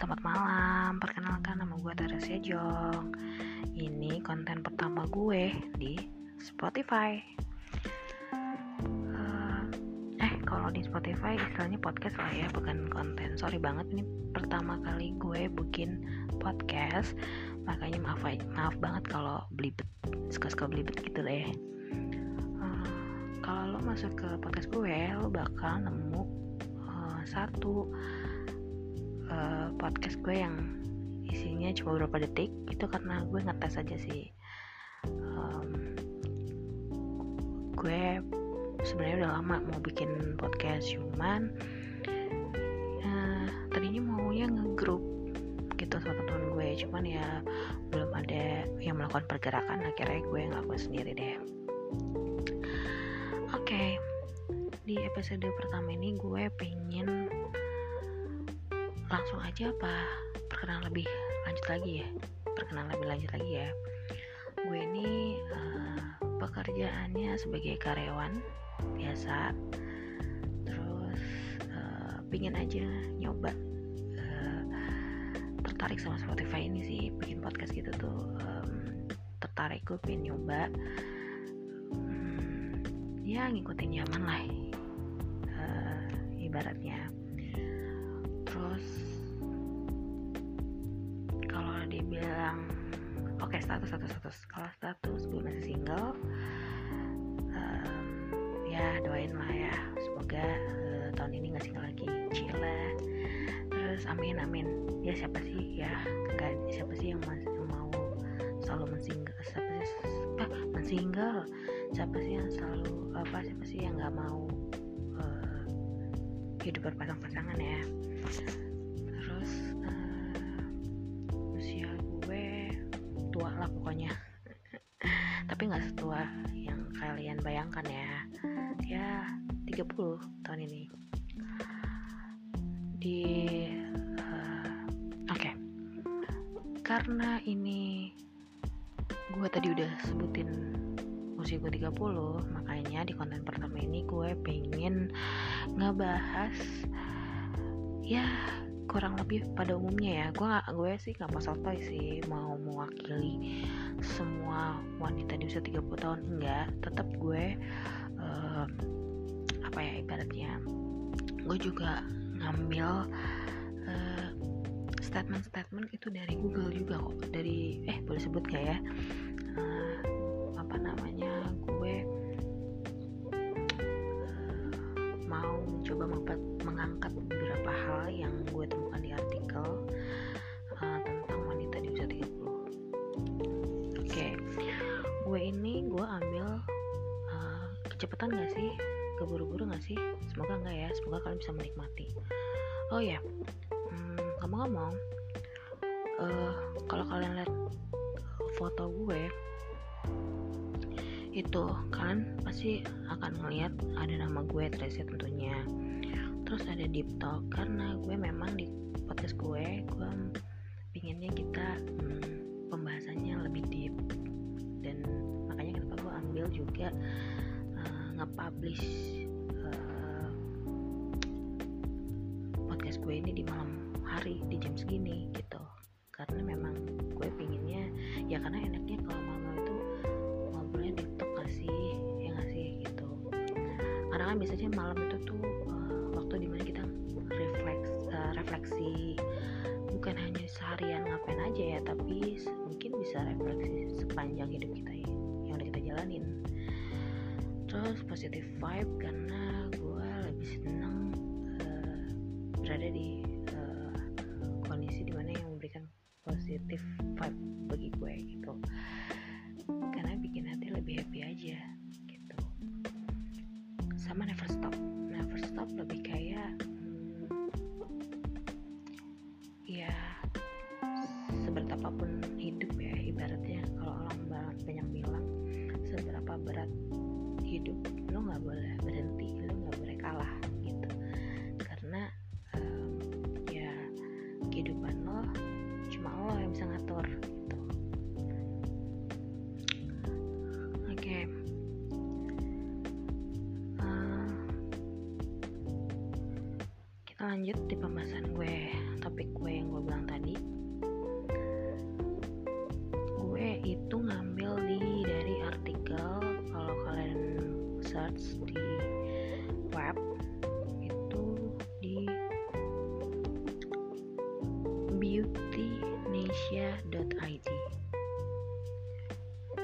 selamat malam. Perkenalkan nama gue Teresia Jong. Ini konten pertama gue di Spotify. Uh, eh, kalau di Spotify istilahnya podcast lah ya, bukan konten. Sorry banget ini pertama kali gue bikin podcast, makanya maaf maaf banget kalau belibet, suka-suka belibet gitu deh. Uh, kalau lo masuk ke podcast gue, lo bakal nemu uh, satu uh, podcast gue yang isinya cuma beberapa detik itu karena gue ngetes aja sih um, gue sebenarnya udah lama mau bikin podcast cuman uh, tadinya maunya ngegroup gitu sama teman gue cuman ya belum ada yang melakukan pergerakan akhirnya gue ngelakuin sendiri deh oke okay. di episode pertama ini gue pengen langsung aja apa perkenalan lebih lanjut lagi ya? Perkenalan lebih lanjut lagi ya. Gue ini uh, pekerjaannya sebagai karyawan biasa. Terus uh, pingin aja nyoba uh, tertarik sama Spotify ini sih bikin podcast gitu tuh. Um, tertarik gue pengen nyoba. Um, ya ngikutin zaman lah uh, ibaratnya okay, status status status kalau status gue masih single. Um, ya doain lah ya. Semoga uh, tahun ini nggak single lagi. Cila terus amin amin. Ya siapa sih? Ya gak, siapa sih yang, mas, mau selalu mensingle siapa sih apa mensingle? Siapa sih yang selalu apa siapa sih yang nggak mau uh, hidup berpasang-pasangan ya? Terus uh, usia tua lah pokoknya. Tapi nggak setua yang kalian bayangkan ya. Ya 30 tahun ini. Di uh, oke. Okay. karena ini gue tadi udah sebutin usia gue 30 makanya di konten pertama ini gue pengen ngebahas ya kurang lebih pada umumnya ya. Gue gue sih nggak mau sotoy sih. Mau mewakili semua wanita di usia 30 tahun enggak. Tetap gue uh, apa ya ibaratnya gue juga ngambil uh, statement-statement itu dari Google juga kok. Dari eh boleh sebut gak ya? Uh, apa namanya gue uh, mau mencoba mengangkat beberapa hal yang gue artikel uh, tentang wanita di usia 30 oke okay. gue ini gue ambil uh, kecepatan gak sih keburu-buru gak sih semoga enggak ya semoga kalian bisa menikmati oh ya yeah. hmm, ngomong-ngomong uh, kalau kalian lihat foto gue itu kan pasti akan ngeliat ada nama gue Tracy tentunya terus ada deep talk karena gue memang di podcast gue gue pinginnya kita hmm, pembahasannya lebih deep. Dan makanya kenapa gue ambil juga uh, nge-publish uh, podcast gue ini di malam hari di jam segini gitu. Karena memang gue pinginnya ya karena enaknya kalau malam itu ngobrolnya talk gak sih? Ya gak sih gitu. Karena kan biasanya malam itu tuh sepanjang hidup kita ya, yang udah kita jalanin. Terus positive vibe karena lanjut di pembahasan gue topik gue yang gue bilang tadi. Gue itu ngambil di dari artikel kalau kalian search di web itu di beautynesia.id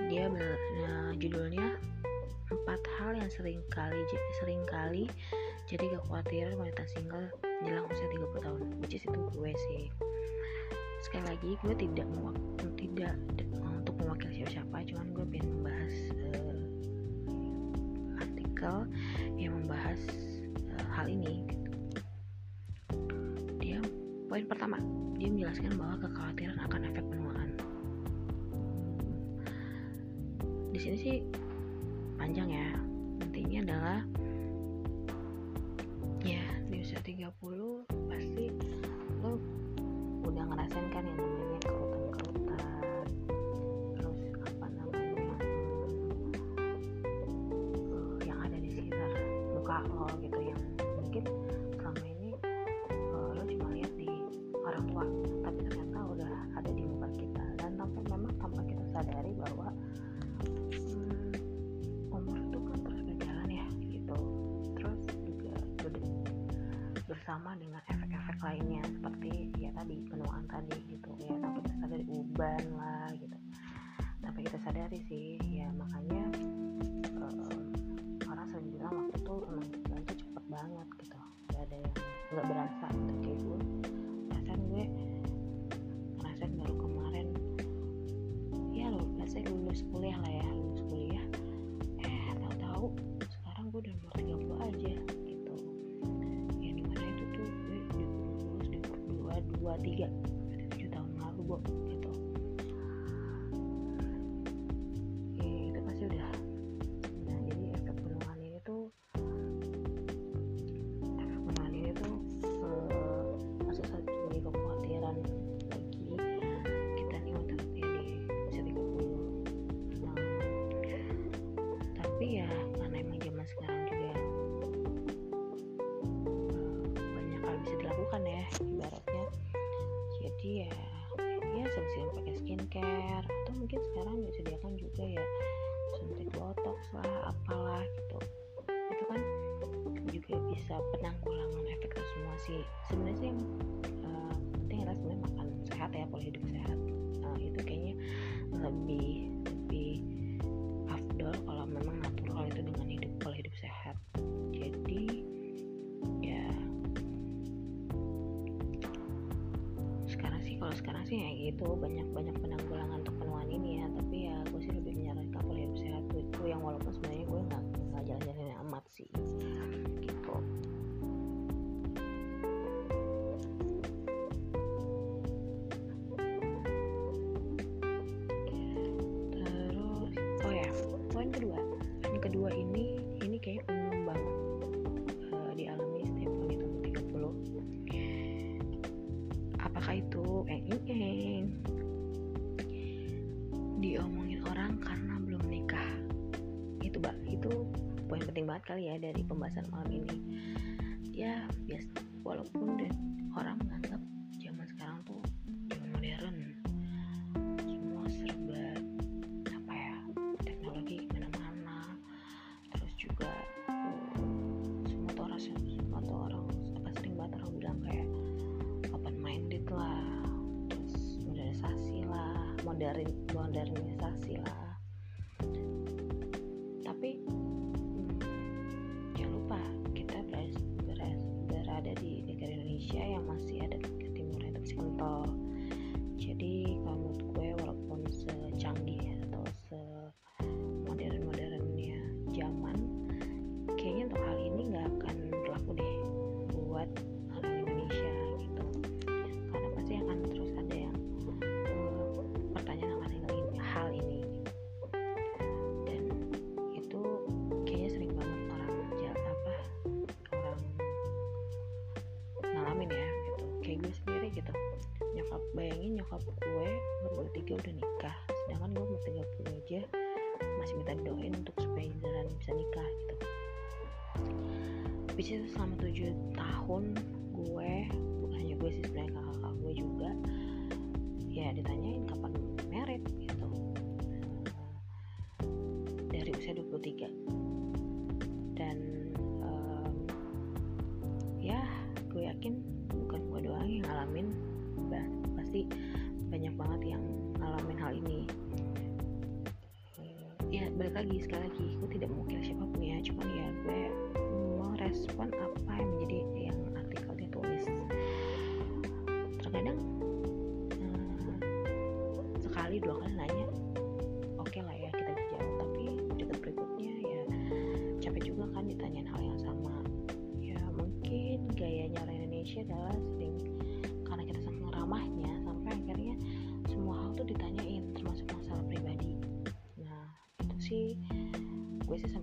dia nah, judulnya empat hal yang sering kali sering kali jadi kekhawatiran wanita single jelang usia 30 tahun. Which is itu gue sih. Sekali lagi gue tidak tidak untuk mewakili siapa-siapa. Cuman gue pengen membahas uh, artikel yang membahas uh, hal ini gitu. dia poin pertama dia menjelaskan bahwa kekhawatiran akan efek penuaan. Di sini sih panjang ya. Intinya adalah 30 pasti lo udah ngerasain kan yang namanya kerutan-kerutan. Terus apa namanya uh, yang ada di sekitar muka lo gitu bersama dengan efek-efek lainnya seperti ya tadi penuaan tadi gitu. Ya tapi kita sadari uban lah gitu. Tapi kita sadari sih ya makanya um, orang sering bilang waktu itu emang belanja cepet banget gitu. Gak ada yang nggak berasa gitu kayak gue. Perasaan gue ngerasain baru kemarin. Ya lo saya lulus kuliah lah ya lulus kuliah. Eh tahu-tahu sekarang gue udah umur 30 aja tiga. Tujuh tahun lalu bu gitu bisa penanggulangan efek itu semua sih. Sebenarnya sih uh, penting adalah sebenarnya makan sehat ya pola hidup sehat. Uh, itu kayaknya lebih lebih afdol kalau memang natural itu dengan hidup pola hidup sehat. Jadi ya sekarang sih kalau sekarang sih ya gitu banyak banyak penanggulangan banget kali ya dari pembahasan malam ini. Ya bias walaupun dan sendiri gitu. Nyokap bayangin nyokap gue umur tiga udah nikah sedangkan gue umur 30 aja masih minta doain untuk supaya beneran bisa nikah gitu. Which is selama 7 tahun gue bukan hanya gue sih sebenarnya kakak-kakak gue juga ya ditanyain kapan merit gitu. Dari usia 23 sekali lagi gue tidak mungkin siapa pun ya. Cuman ya gue mau respon apa yang menjadi yang artikelnya tulis. Terkadang uh, sekali dua kali nanya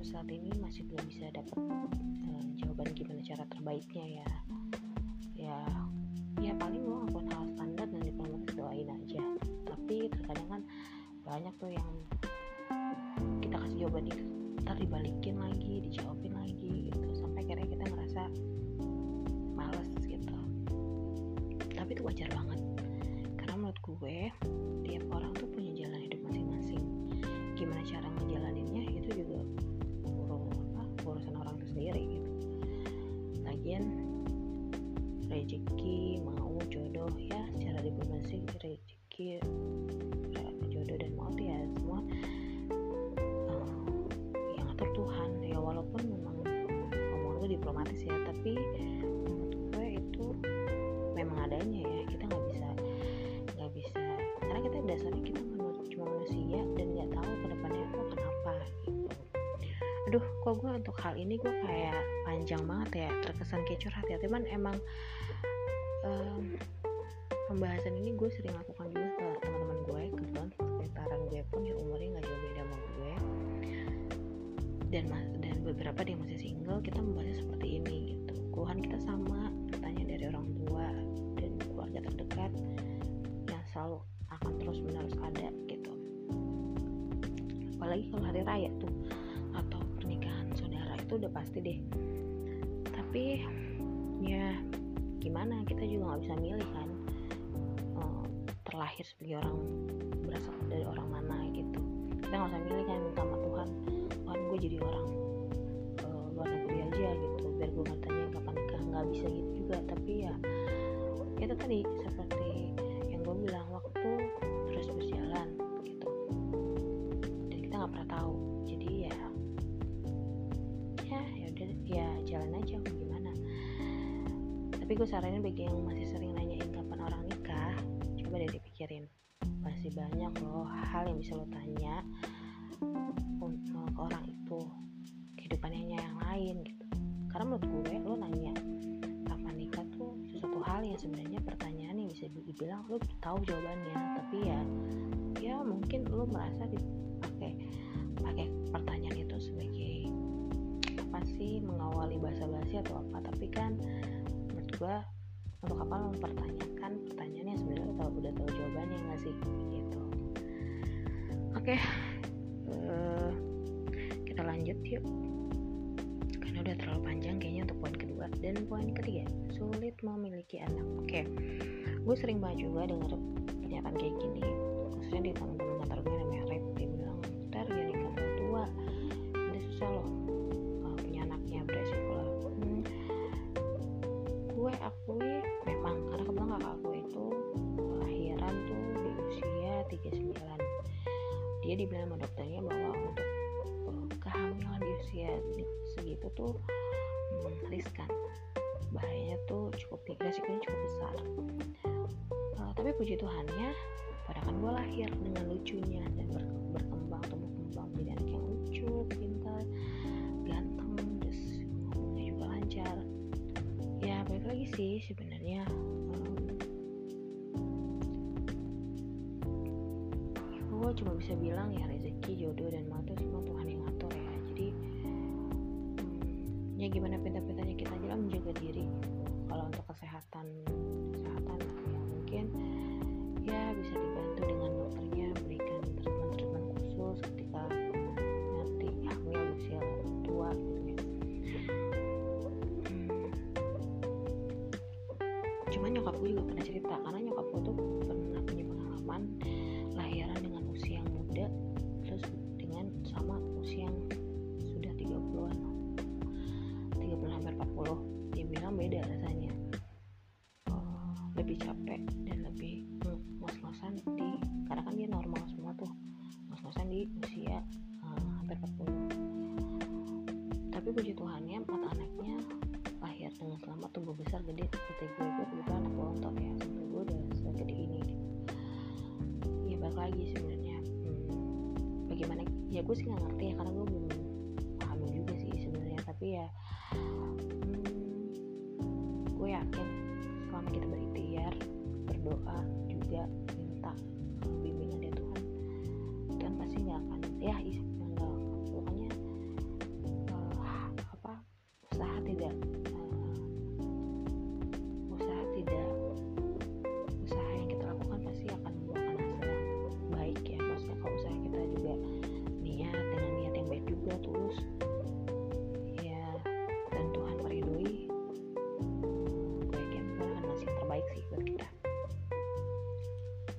sampai saat ini masih belum bisa dapat uh, jawaban gimana cara terbaiknya ya. Ya ya paling lo ngelakuin hal standar dan diplomatis doain aja. Tapi terkadang kan banyak tuh yang kita kasih jawaban itu ntar dibalikin lagi dijawabin lagi gitu. Sampai akhirnya kita ngerasa males gitu. Tapi itu wajar banget. Karena menurut gue tiap orang tuh punya jalan hidup masing-masing. Gimana cara ngejalaninnya aduh kok gue untuk hal ini gue kayak panjang banget ya terkesan kayak curhat ya. Teman emang um, pembahasan ini gue sering lakukan juga ke teman-teman gue kebetulan sekitaran gue pun yang umurnya nggak jauh beda sama gue dan dan beberapa yang masih single kita membahasnya seperti ini gitu. Keluhan kita sama pertanyaan dari orang tua dan keluarga terdekat yang selalu akan terus menerus ada gitu. Apalagi kalau hari raya tuh atau itu udah pasti deh. Tapi ya gimana? Kita juga nggak bisa milih kan. Uh, terlahir sebagai orang berasal dari orang mana gitu. Kita nggak usah milih kan minta sama Tuhan. Tuhan gue jadi orang uh, luar negeri aja gitu. Biar gue nggak tanya kapan nikah nggak bisa gitu juga. Tapi ya itu tadi seperti tapi gue saranin bagi yang masih sering nanyain kapan orang nikah coba deh dipikirin. Masih banyak loh hal yang bisa lo tanya ke orang itu kehidupannya yang lain gitu. Karena menurut gue lo nanya kapan nikah tuh sesuatu hal yang sebenarnya pertanyaan yang bisa dibilang lo tahu jawabannya. Tapi ya ya mungkin lo merasa dipakai pakai pertanyaan itu sebagai apa sih mengawali bahasa basi atau apa. Tapi kan gue untuk apa mempertanyakan pertanyaan yang sebenarnya tahu udah tahu jawabannya nggak sih? Gitu. Oke uh, kita lanjut yuk. Karena udah terlalu panjang kayaknya untuk poin kedua dan poin ketiga. Sulit memiliki anak. Oke gue sering banget juga dengar pernyataan kayak gini. Khususnya di teman-teman sih sebenarnya. Um, gue cuma bisa bilang ya rezeki jodoh dan mau itu semua Tuhan yang ngatur ya. Jadi hmm, ya gimana pintar-pintarnya kita aja menjaga diri. Kalau untuk kesehatan cuman nyokap gue juga pernah cerita karena nyokap gue tuh pernah punya pengalaman lahiran dengan usia yang muda terus dengan sama usia yang sudah 30-an 30 hampir 40 dia bilang beda rasanya. Uh, lebih capek dan lebih gue sih nggak ngerti ya karena gue belum hamil juga sih sebenarnya. Tapi ya hmm, gue yakin selama kita berikhtiar berdoa juga minta bimbingan dia Tuhan Tuhan pasti nggak akan ya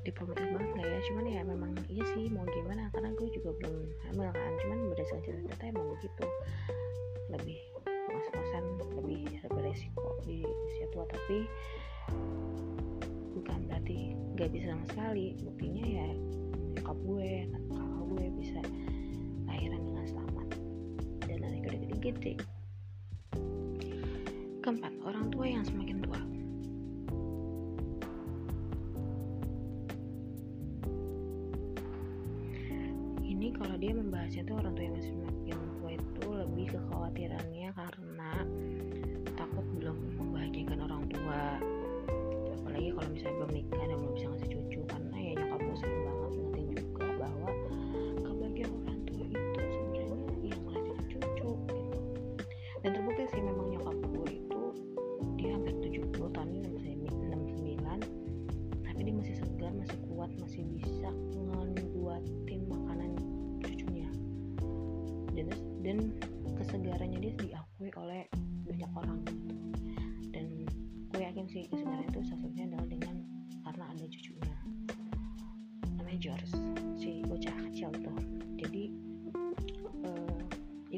diplomatis banget nggak ya? Cuman ya memang iya sih mau gimana? Karena gue juga belum hamil kan. Cuman berdasarkan cerita-cerita emang begitu. Lebih ngos-ngosan lebih lebih resiko di usia tua. Tapi bukan berarti nggak bisa sama sekali. Buktinya ya nyokap gue kakak gue bisa lahiran dengan selamat. Dan anak gede-gede. Keempat orang tua yang semakin tua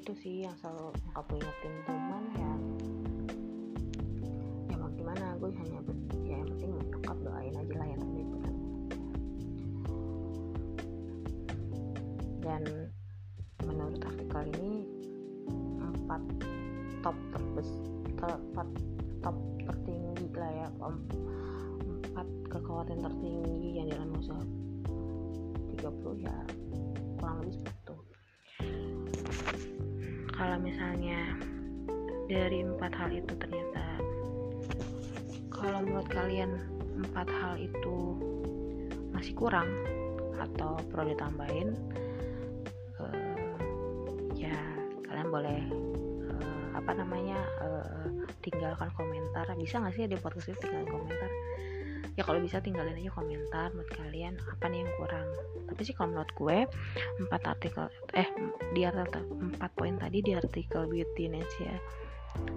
itu sih yang selalu nyokap gue ingetin cuman ya ya mau gimana gue hanya ber- ya yang penting nyokap doain aja lah terbaik buat anaknya. dan menurut artikel ini empat top terbes empat top tertinggi lah ya em- empat kekhawatiran tertinggi yang dalam usia 30 ya misalnya dari empat hal itu ternyata. Kalau menurut kalian empat hal itu masih kurang atau perlu ditambahin? Eh, ya kalian boleh eh, apa namanya eh, tinggalkan komentar. Bisa nggak sih di podcast itu tinggalin komentar ya kalau bisa tinggalin aja komentar menurut kalian apa nih yang kurang tapi sih kalau menurut gue empat artikel eh di artikel empat poin tadi di artikel Beauty Indonesia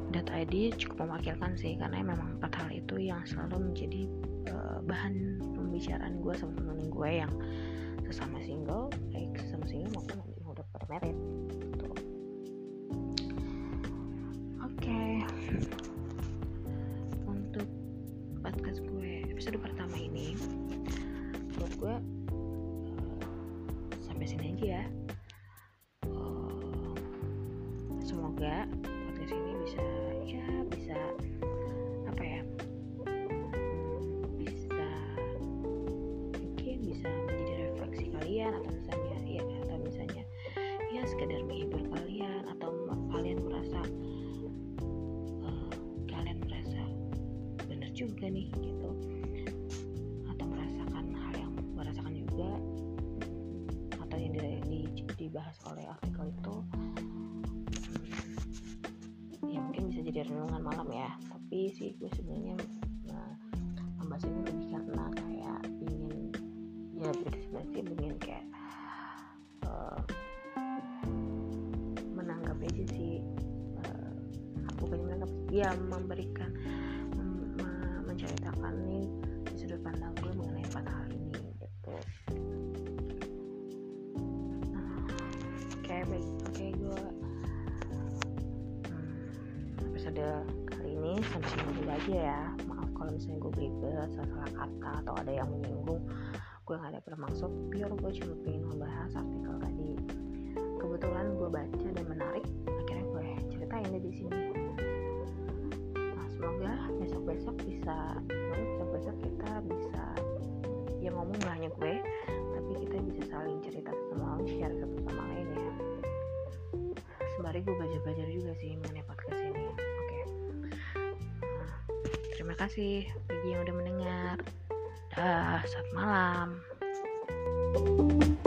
.id cukup mewakilkan sih karena memang empat hal itu yang selalu menjadi eh, bahan pembicaraan gue sama temen gue yang sesama single baik sesama single maupun yang udah bermerit gitu. oke untuk episode pertama ini. Buat gue eh, sampai sini aja ya dibahas oleh artikel itu ya mungkin bisa jadi renungan malam ya. Tapi sih gue sebenarnya membahas ini lebih karena kayak ingin ya sih ingin kayak eh, menanggapi sih eh, bukannya menanggapi ya memberikan aja ya. Maaf kalau misalnya gue belibet salah kata atau ada yang menyinggung. Gue gak ada bermaksud biar gue cuma pengen membahas artikel tadi. Kebetulan gue baca dan menarik akhirnya gue ceritain deh di sini. Nah semoga besok besok bisa besok besok kita bisa ya ngomong gak hanya gue tapi kita bisa saling cerita sama share satu sama lain ya. Sembari gue belajar belajar juga sih mengenai terima kasih bagi yang udah mendengar. Dah saat malam. thank you